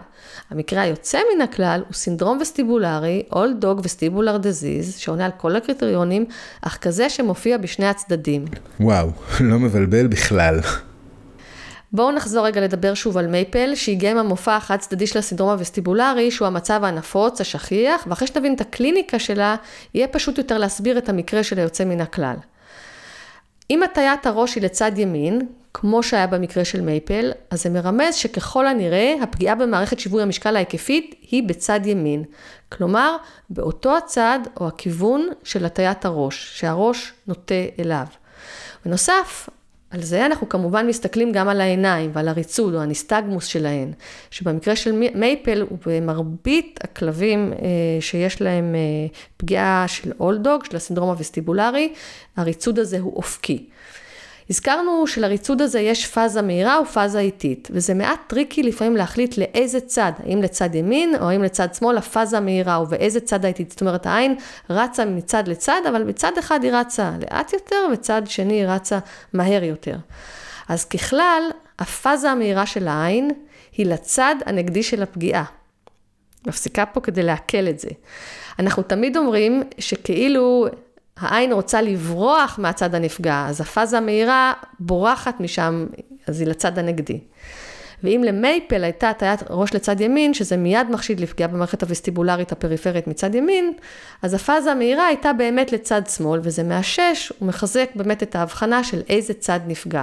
המקרה היוצא מן הכלל הוא סינדרום וסטיבולרי, All Dog וסטיבולר דזיז, שעונה על כל הקריטריונים, אך כזה שמופיע בשני הצדדים. וואו, לא מבלבל בכלל. בואו נחזור רגע לדבר שוב על מייפל, שהגיע עם המופע החד צדדי של הסינדרום הווסטיבולרי, שהוא המצב הנפוץ, השכיח, ואחרי שתבין את הקליניקה שלה, יהיה פשוט יותר להסביר את המקרה של היוצא מן הכלל. אם הטיית הראש היא לצד ימין, כמו שהיה במקרה של מייפל, אז זה מרמז שככל הנראה הפגיעה במערכת שיווי המשקל ההיקפית היא בצד ימין. כלומר, באותו הצד או הכיוון של הטיית הראש, שהראש נוטה אליו. בנוסף, על זה אנחנו כמובן מסתכלים גם על העיניים ועל הריצוד או הניסטגמוס שלהן, שבמקרה של מייפל ובמרבית הכלבים אה, שיש להם אה, פגיעה של אולדוג, של הסינדרום הווסטיבולרי, הריצוד הזה הוא אופקי. הזכרנו שלריצוד הזה יש פאזה מהירה ופאזה איטית, וזה מעט tricky לפעמים להחליט לאיזה צד, האם לצד ימין או האם לצד שמאל הפאזה מהירה ובאיזה צד האיטית. זאת אומרת, העין רצה מצד לצד, אבל בצד אחד היא רצה לאט יותר, וצד שני היא רצה מהר יותר. אז ככלל, הפאזה המהירה של העין היא לצד הנגדי של הפגיעה. מפסיקה פה כדי לעכל את זה. אנחנו תמיד אומרים שכאילו העין רוצה לברוח מהצד הנפגע, אז הפאזה המהירה בורחת משם, אז היא לצד הנגדי. ואם למייפל הייתה הטיית ראש לצד ימין, שזה מיד מחשיד לפגיעה במערכת הווסטיבולרית הפריפרית מצד ימין, אז הפאזה המהירה הייתה באמת לצד שמאל, וזה מאשש ומחזק באמת את ההבחנה של איזה צד נפגע.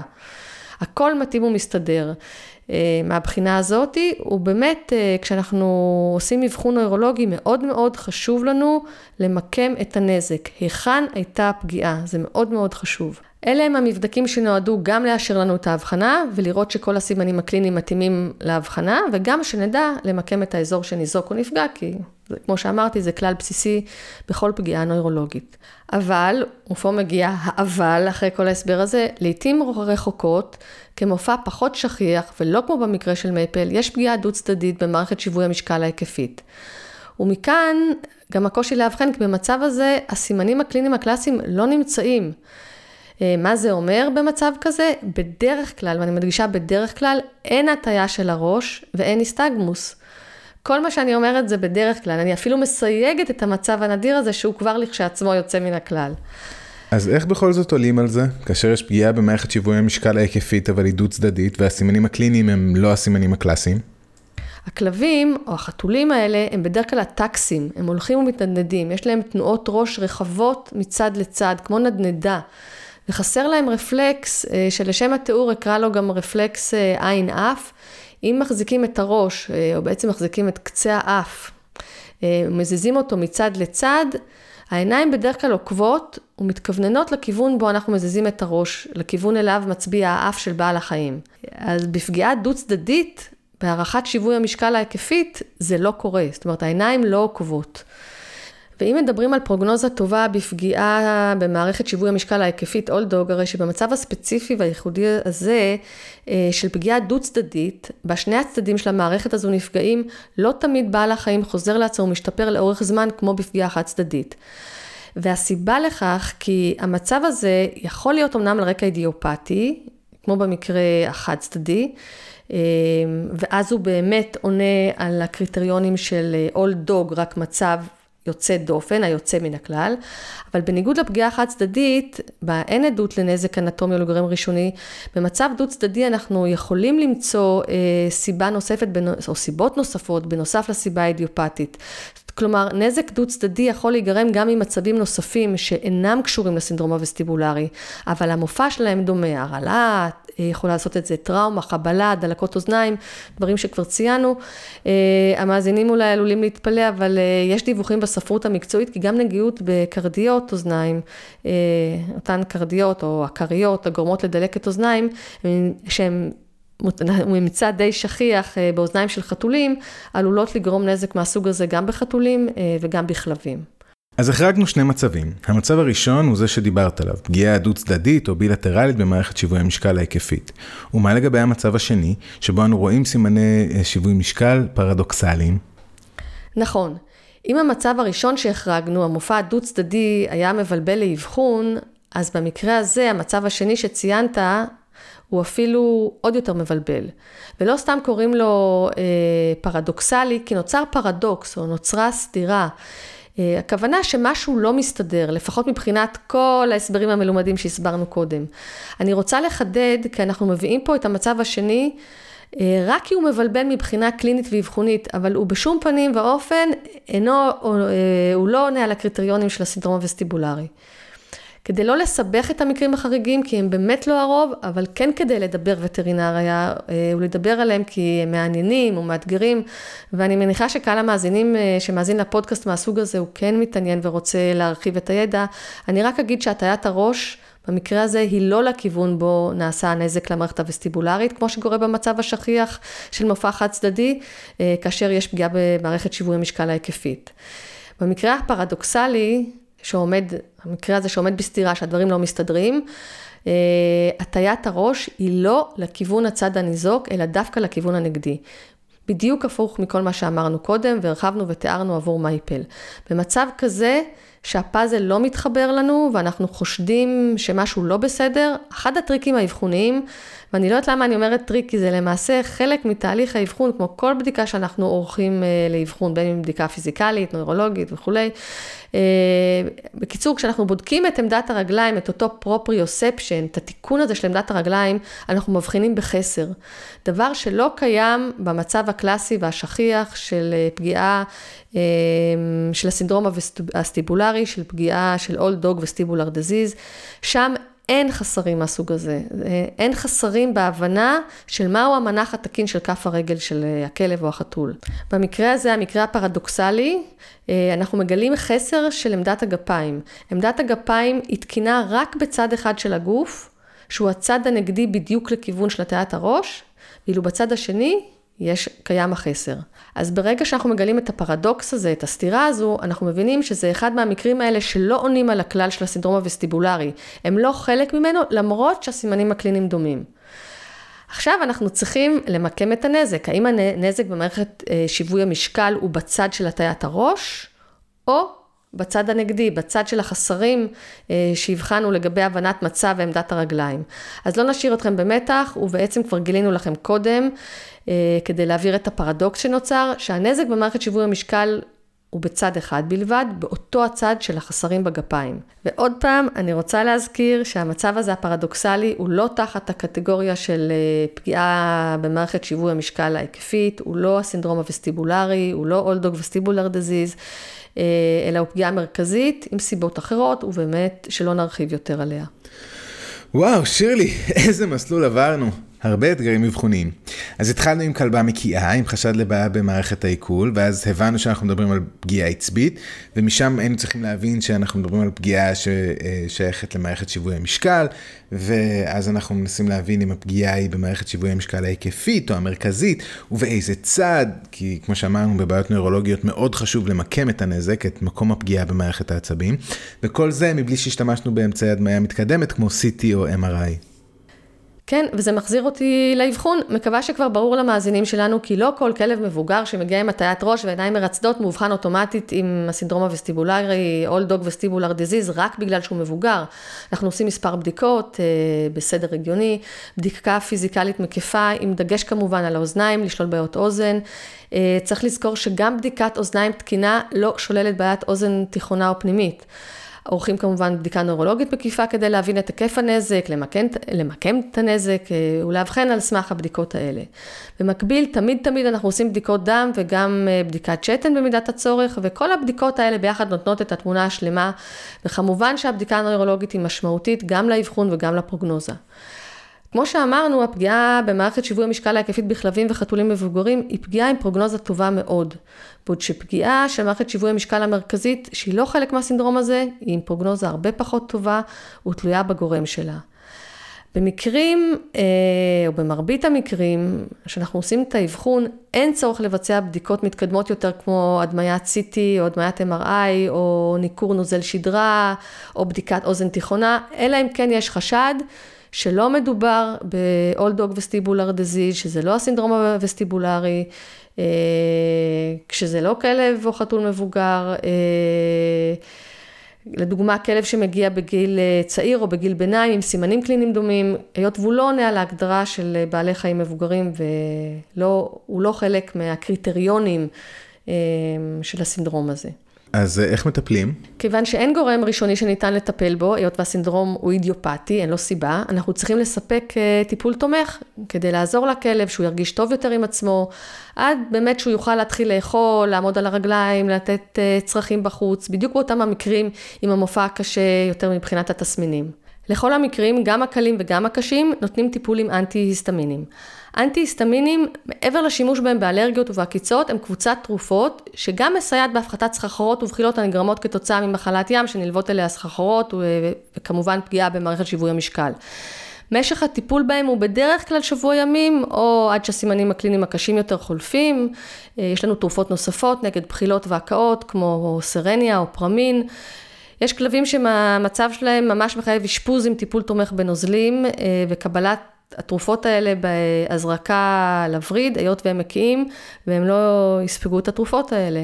הכל מתאים ומסתדר. אה, מהבחינה הזאת, הוא באמת, אה, כשאנחנו עושים אבחון נוירולוגי, מאוד מאוד חשוב לנו למקם את הנזק. היכן הייתה הפגיעה, זה מאוד מאוד חשוב. אלה הם המבדקים שנועדו גם לאשר לנו את ההבחנה ולראות שכל הסימנים הקליניים מתאימים להבחנה, וגם שנדע למקם את האזור שניזוק או נפגע, כי כמו שאמרתי, זה כלל בסיסי בכל פגיעה נוירולוגית. אבל, ופה מגיע האבל אחרי כל ההסבר הזה, לעתים רחוקות, כמופע פחות שכיח, ולא כמו במקרה של מייפל, יש פגיעה דו-צדדית במערכת שיווי המשקל ההיקפית. ומכאן גם הקושי לאבחן, כי במצב הזה הסימנים הקליניים הקלאסיים לא נמצאים. אה, מה זה אומר במצב כזה? בדרך כלל, ואני מדגישה בדרך כלל, אין הטיה של הראש ואין היסטגמוס. כל מה שאני אומרת זה בדרך כלל, אני אפילו מסייגת את המצב הנדיר הזה שהוא כבר לכשעצמו יוצא מן הכלל. אז איך בכל זאת עולים על זה, כאשר יש פגיעה במערכת שיווי המשקל ההיקפית אבל היא דו צדדית והסימנים הקליניים הם לא הסימנים הקלאסיים? הכלבים או החתולים האלה הם בדרך כלל הטקסים, הם הולכים ומתנדנדים, יש להם תנועות ראש רחבות מצד לצד, כמו נדנדה. וחסר להם רפלקס, אה, שלשם התיאור אקרא לו גם רפלקס אה, עין אף. אם מחזיקים את הראש, אה, או בעצם מחזיקים את קצה האף, מזיזים אותו מצד לצד, העיניים בדרך כלל עוקבות ומתכווננות לכיוון בו אנחנו מזיזים את הראש, לכיוון אליו מצביע האף של בעל החיים. אז בפגיעה דו-צדדית, בהערכת שיווי המשקל ההיקפית, זה לא קורה. זאת אומרת, העיניים לא עוקבות. ואם מדברים על פרוגנוזה טובה בפגיעה במערכת שיווי המשקל ההיקפית אולדוג, הרי שבמצב הספציפי והייחודי הזה אה, של פגיעה דו-צדדית, בשני הצדדים של המערכת הזו נפגעים, לא תמיד בעל החיים חוזר לעצמו ומשתפר לאורך זמן כמו בפגיעה חד-צדדית. והסיבה לכך, כי המצב הזה יכול להיות אמנם על רקע אידיופתי, כמו במקרה החד-צדדי, אה, ואז הוא באמת עונה על הקריטריונים של אולד דוג, רק מצב יוצא דופן, היוצא מן הכלל, אבל בניגוד לפגיעה חד צדדית, בה אין עדות לנזק אנטומי או לגורם ראשוני, במצב דו צדדי אנחנו יכולים למצוא אה, סיבה נוספת, או סיבות נוספות, בנוסף לסיבה האידיופטית. כלומר, נזק דו צדדי יכול להיגרם גם ממצבים נוספים שאינם קשורים לסינדרום הווסטיבולרי, אבל המופע שלהם דומה, הרעלה, יכולה לעשות את זה טראומה, חבלה, דלקות אוזניים, דברים שכבר ציינו. אה, המאזינים אולי עלולים להתפלא, אבל אה, יש דיווחים בספרות המקצועית, כי גם נגיעות בקרדיות אוזניים, אה, אותן קרדיות או הכריות הגורמות לדלקת אוזניים, שהן ממצא די שכיח באוזניים של חתולים, עלולות לגרום נזק מהסוג הזה גם בחתולים וגם בכלבים. אז החרגנו שני מצבים. המצב הראשון הוא זה שדיברת עליו, פגיעה דו צדדית או בילטרלית במערכת שיווי המשקל ההיקפית. ומה לגבי המצב השני, שבו אנו רואים סימני אה, שיווי משקל פרדוקסליים? נכון. אם המצב הראשון שהחרגנו, המופע הדו צדדי, היה מבלבל לאבחון, אז במקרה הזה, המצב השני שציינת, הוא אפילו עוד יותר מבלבל. ולא סתם קוראים לו אה, פרדוקסלי, כי נוצר פרדוקס או נוצרה סתירה. הכוונה שמשהו לא מסתדר, לפחות מבחינת כל ההסברים המלומדים שהסברנו קודם. אני רוצה לחדד, כי אנחנו מביאים פה את המצב השני, אה, רק כי הוא מבלבל מבחינה קלינית ואבחונית, אבל הוא בשום פנים ואופן אינו, אה, הוא לא עונה על הקריטריונים של הסינדרום הווסטיבולרי. כדי לא לסבך את המקרים החריגים, כי הם באמת לא הרוב, אבל כן כדי לדבר וטרינריה אה, ולדבר עליהם כי הם מעניינים ומאתגרים, ואני מניחה שקהל המאזינים שמאזין לפודקאסט מהסוג הזה, הוא כן מתעניין ורוצה להרחיב את הידע. אני רק אגיד שהטיית הראש, במקרה הזה היא לא לכיוון בו נעשה הנזק למערכת הווסטיבולרית, כמו שקורה במצב השכיח של מופע חד צדדי, אה, כאשר יש פגיעה במערכת שיווי המשקל ההיקפית. במקרה הפרדוקסלי, שעומד, המקרה הזה שעומד בסתירה, שהדברים לא מסתדרים, אה, הטיית הראש היא לא לכיוון הצד הניזוק, אלא דווקא לכיוון הנגדי. בדיוק הפוך מכל מה שאמרנו קודם, והרחבנו ותיארנו עבור מייפל. במצב כזה, שהפאזל לא מתחבר לנו ואנחנו חושדים שמשהו לא בסדר, אחד הטריקים האבחוניים, ואני לא יודעת למה אני אומרת טריק, כי זה למעשה חלק מתהליך האבחון, כמו כל בדיקה שאנחנו עורכים אה, לאבחון, בין אם בדיקה פיזיקלית, נוירולוגית וכולי. אה, בקיצור, כשאנחנו בודקים את עמדת הרגליים, את אותו proprioception, את התיקון הזה של עמדת הרגליים, אנחנו מבחינים בחסר. דבר שלא קיים במצב הקלאסי והשכיח של אה, פגיעה של הסינדרום הסטיבולרי, של פגיעה של Old Dog וסטיבולר דזיז. שם אין חסרים מהסוג הזה. אין חסרים בהבנה של מהו המנח התקין של כף הרגל של אה, הכלב או החתול. במקרה הזה, המקרה הפרדוקסלי, אה, אנחנו מגלים חסר של עמדת הגפיים. עמדת הגפיים היא תקינה רק בצד אחד של הגוף, שהוא הצד הנגדי בדיוק לכיוון של הטיית הראש, ואילו בצד השני יש, קיים החסר. אז ברגע שאנחנו מגלים את הפרדוקס הזה, את הסתירה הזו, אנחנו מבינים שזה אחד מהמקרים האלה שלא עונים על הכלל של הסינדרום הווסטיבולרי. הם לא חלק ממנו, למרות שהסימנים הקליניים דומים. עכשיו אנחנו צריכים למקם את הנזק. האם הנזק במערכת אה, שיווי המשקל הוא בצד של הטיית הראש, או בצד הנגדי, בצד של החסרים אה, שהבחנו לגבי הבנת מצב ועמדת הרגליים. אז לא נשאיר אתכם במתח, ובעצם כבר גילינו לכם קודם, אה, כדי להעביר את הפרדוקס שנוצר, שהנזק במערכת שיווי המשקל הוא בצד אחד בלבד, באותו הצד של החסרים בגפיים. ועוד פעם, אני רוצה להזכיר שהמצב הזה הפרדוקסלי הוא לא תחת הקטגוריה של אה, פגיעה במערכת שיווי המשקל ההיקפית, הוא לא הסינדרום הווסטיבולרי, הוא לא אולדוג וסטיבולר דזיז. אה, אלא הוא פגיעה מרכזית עם סיבות אחרות, ובאמת שלא נרחיב יותר עליה. וואו, שירלי, איזה מסלול עברנו. הרבה אתגרים אבחוניים. אז התחלנו עם כלבה מקיאה, עם חשד לבעיה במערכת העיכול, ואז הבנו שאנחנו מדברים על פגיעה עצבית, ומשם היינו צריכים להבין שאנחנו מדברים על פגיעה ששייכת למערכת שיווי המשקל, ואז אנחנו מנסים להבין אם הפגיעה היא במערכת שיווי המשקל ההיקפית או המרכזית, ובאיזה צד, כי כמו שאמרנו בבעיות נוירולוגיות מאוד חשוב למקם את הנזק, את מקום הפגיעה במערכת העצבים, וכל זה מבלי שהשתמשנו באמצעי הדמיה מתקדמת כמו CT או MRI. כן, וזה מחזיר אותי לאבחון. מקווה שכבר ברור למאזינים שלנו כי לא כל כלב מבוגר שמגיע עם הטיית ראש ועיניים מרצדות מאובחן אוטומטית עם הסינדרום הווסטיבולרי, All Dog Vestibular Disease, רק בגלל שהוא מבוגר. אנחנו עושים מספר בדיקות אה, בסדר הגיוני, בדיקה פיזיקלית מקיפה, עם דגש כמובן על האוזניים, לשלול בעיות אוזן. אה, צריך לזכור שגם בדיקת אוזניים תקינה לא שוללת בעיית אוזן תיכונה או פנימית. עורכים כמובן בדיקה נוירולוגית מקיפה כדי להבין את היקף הנזק, למקם, למקם את הנזק אה, ולאבחן על סמך הבדיקות האלה. במקביל, תמיד תמיד אנחנו עושים בדיקות דם וגם אה, בדיקת שתן במידת הצורך, וכל הבדיקות האלה ביחד נותנות את התמונה השלמה, וכמובן שהבדיקה הנוירולוגית היא משמעותית גם לאבחון וגם לפרוגנוזה. כמו שאמרנו, הפגיעה במערכת שיווי המשקל ההיקפית בכלבים וחתולים מבוגרים היא פגיעה עם פרוגנוזה טובה מאוד. בעוד שפגיעה של מערכת שיווי המשקל המרכזית, שהיא לא חלק מהסינדרום הזה, היא עם פרוגנוזה הרבה פחות טובה ותלויה בגורם שלה. במקרים, אה, או במרבית המקרים, שאנחנו עושים את האבחון, אין צורך לבצע בדיקות מתקדמות יותר כמו הדמיית CT או הדמיית MRI או ניכור נוזל שדרה או בדיקת אוזן תיכונה, אלא אם כן יש חשד שלא מדובר ב-all dog vestibular disease, שזה לא הסינדרום הווסטיבולרי, אה, כשזה לא כלב או חתול מבוגר, אה, לדוגמה, כלב שמגיע בגיל אה, צעיר או בגיל ביניים עם סימנים קליניים דומים, היות והוא לא עונה על ההגדרה של בעלי חיים מבוגרים והוא לא חלק מהקריטריונים של הסינדרום הזה. אז איך מטפלים? כיוון שאין גורם ראשוני שניתן לטפל בו, היות והסינדרום הוא אידיופתי, אין לו סיבה, אנחנו צריכים לספק טיפול תומך כדי לעזור לכלב, שהוא ירגיש טוב יותר עם עצמו, עד באמת שהוא יוכל להתחיל לאכול, לעמוד על הרגליים, לתת צרכים בחוץ, בדיוק באותם המקרים עם המופע הקשה יותר מבחינת התסמינים. לכל המקרים, גם הקלים וגם הקשים, נותנים טיפולים אנטי-היסטמינים. אנטי-היסטמינים, מעבר לשימוש בהם באלרגיות ובעקיצות, הם קבוצת תרופות שגם מסייעת בהפחתת סחרחורות ובחילות הנגרמות כתוצאה ממחלת ים שנלוות אליה סחרחורות וכמובן פגיעה במערכת שיווי המשקל. משך הטיפול בהם הוא בדרך כלל שבוע ימים, או עד שהסימנים הקליניים הקשים יותר חולפים. יש לנו תרופות נוספות נגד בחילות והקאות, כמו סרניה או פרמין. יש כלבים שהמצב שלהם ממש מחייב אשפוז עם טיפול תומך בנוזלים אה, וקבלת התרופות האלה בהזרקה לווריד, היות והם מקיאים, והם לא יספגו את התרופות האלה.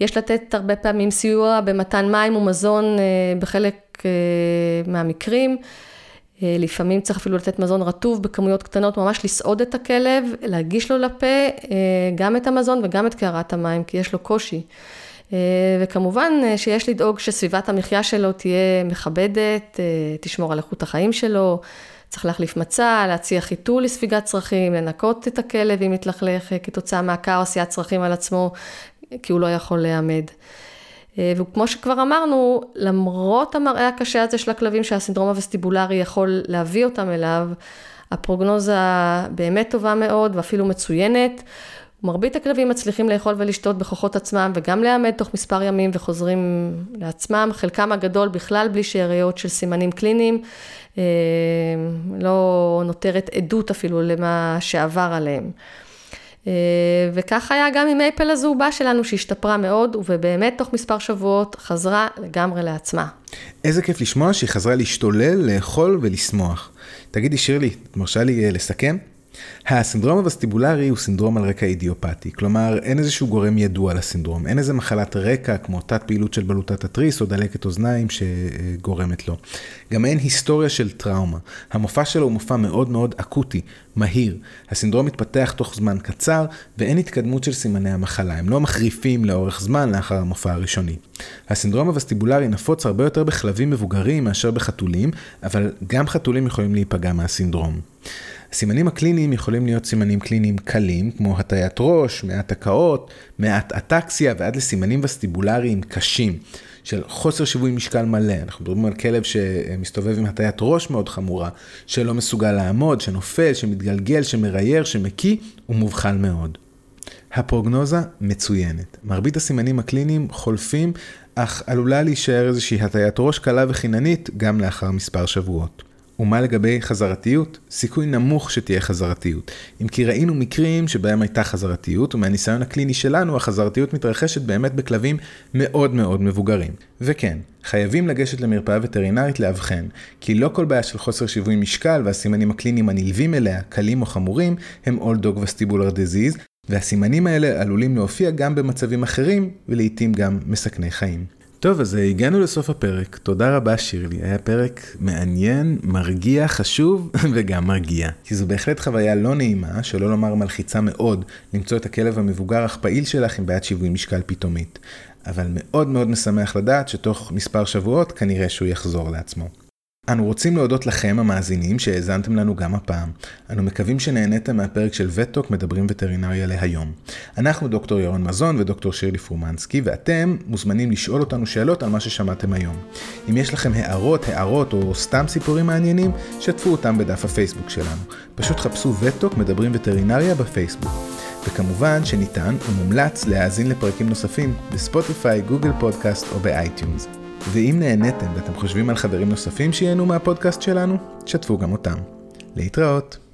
יש לתת הרבה פעמים סיוע במתן מים ומזון אה, בחלק אה, מהמקרים. לפעמים צריך אפילו לתת מזון רטוב בכמויות קטנות, ממש לסעוד את הכלב, להגיש לו לפה גם את המזון וגם את קערת המים, כי יש לו קושי. אה, וכמובן אה, שיש לדאוג שסביבת המחיה שלו תהיה מכבדת, אה, תשמור על איכות החיים שלו, צריך להחליף מצע, להציע חיתול לספיגת צרכים, לנקות את הכלב אם מתלכלך כתוצאה מהקר או עשיית צרכים על עצמו, כי הוא לא יכול להיעמד. וכמו שכבר אמרנו, למרות המראה הקשה הזה של הכלבים שהסינדרום הווסטיבולרי יכול להביא אותם אליו, הפרוגנוזה באמת טובה מאוד ואפילו מצוינת. מרבית הכלבים מצליחים לאכול ולשתות בכוחות עצמם וגם להיעמד תוך מספר ימים וחוזרים לעצמם, חלקם הגדול בכלל בלי שאריות של סימנים קליניים, אה, לא נותרת עדות אפילו למה שעבר עליהם. אה, וכך היה גם עם מייפל הזהובה שלנו שהשתפרה מאוד ובאמת תוך מספר שבועות חזרה לגמרי לעצמה. איזה כיף לשמוע שהיא חזרה להשתולל, לאכול ולשמוח. תגידי שירלי, את מרשה לי אה, לסכם? הסינדרום הווסטיבולרי הוא סינדרום על רקע אידיופתי, כלומר אין איזשהו גורם ידוע לסינדרום, אין איזה מחלת רקע כמו תת פעילות של בלוטת התריס או דלקת אוזניים שגורמת לו. גם אין היסטוריה של טראומה, המופע שלו הוא מופע מאוד מאוד אקוטי, מהיר. הסינדרום מתפתח תוך זמן קצר ואין התקדמות של סימני המחלה, הם לא מחריפים לאורך זמן לאחר המופע הראשוני. הסינדרום הווסטיבולרי נפוץ הרבה יותר בכלבים מבוגרים מאשר בחתולים, אבל גם חתולים יכולים להיפגע מהסינדרום. הסימנים הקליניים יכולים להיות סימנים קליניים קלים, כמו הטיית ראש, מעט הקאות, מעט אטקסיה ועד לסימנים וסטיבולריים קשים. של חוסר שיווי משקל מלא, אנחנו מדברים על כלב שמסתובב עם הטיית ראש מאוד חמורה, שלא מסוגל לעמוד, שנופל, שמתגלגל, שמרייר, שמקיא, הוא מאוד. הפרוגנוזה מצוינת. מרבית הסימנים הקליניים חולפים, אך עלולה להישאר איזושהי הטיית ראש קלה וחיננית גם לאחר מספר שבועות. ומה לגבי חזרתיות? סיכוי נמוך שתהיה חזרתיות. אם כי ראינו מקרים שבהם הייתה חזרתיות, ומהניסיון הקליני שלנו החזרתיות מתרחשת באמת בכלבים מאוד מאוד מבוגרים. וכן, חייבים לגשת למרפאה וטרינרית לאבחן, כי לא כל בעיה של חוסר שיווי משקל והסימנים הקליניים הנלווים אליה, קלים או חמורים, הם All Dog Vestibular Disease, והסימנים האלה עלולים להופיע גם במצבים אחרים, ולעיתים גם מסכני חיים. טוב, אז הגענו לסוף הפרק. תודה רבה שירלי, היה פרק מעניין, מרגיע, חשוב וגם מרגיע. כי זו בהחלט חוויה לא נעימה, שלא לומר מלחיצה מאוד, למצוא את הכלב המבוגר אך פעיל שלך עם בעיית שיווי משקל פתאומית. אבל מאוד מאוד משמח לדעת שתוך מספר שבועות כנראה שהוא יחזור לעצמו. אנו רוצים להודות לכם המאזינים שהאזנתם לנו גם הפעם. אנו מקווים שנהניתם מהפרק של וטוק מדברים וטרינריה להיום. אנחנו דוקטור ירון מזון ודוקטור שירלי פורמנסקי ואתם מוזמנים לשאול אותנו שאלות על מה ששמעתם היום. אם יש לכם הערות, הערות או סתם סיפורים מעניינים, שתפו אותם בדף הפייסבוק שלנו. פשוט חפשו וטוק מדברים וטרינריה בפייסבוק. וכמובן שניתן ומומלץ להאזין לפרקים נוספים בספוטיפיי, גוגל פודקאסט או באייטיונס. ואם נהניתם ואתם חושבים על חברים נוספים שייהנו מהפודקאסט שלנו, שתפו גם אותם. להתראות.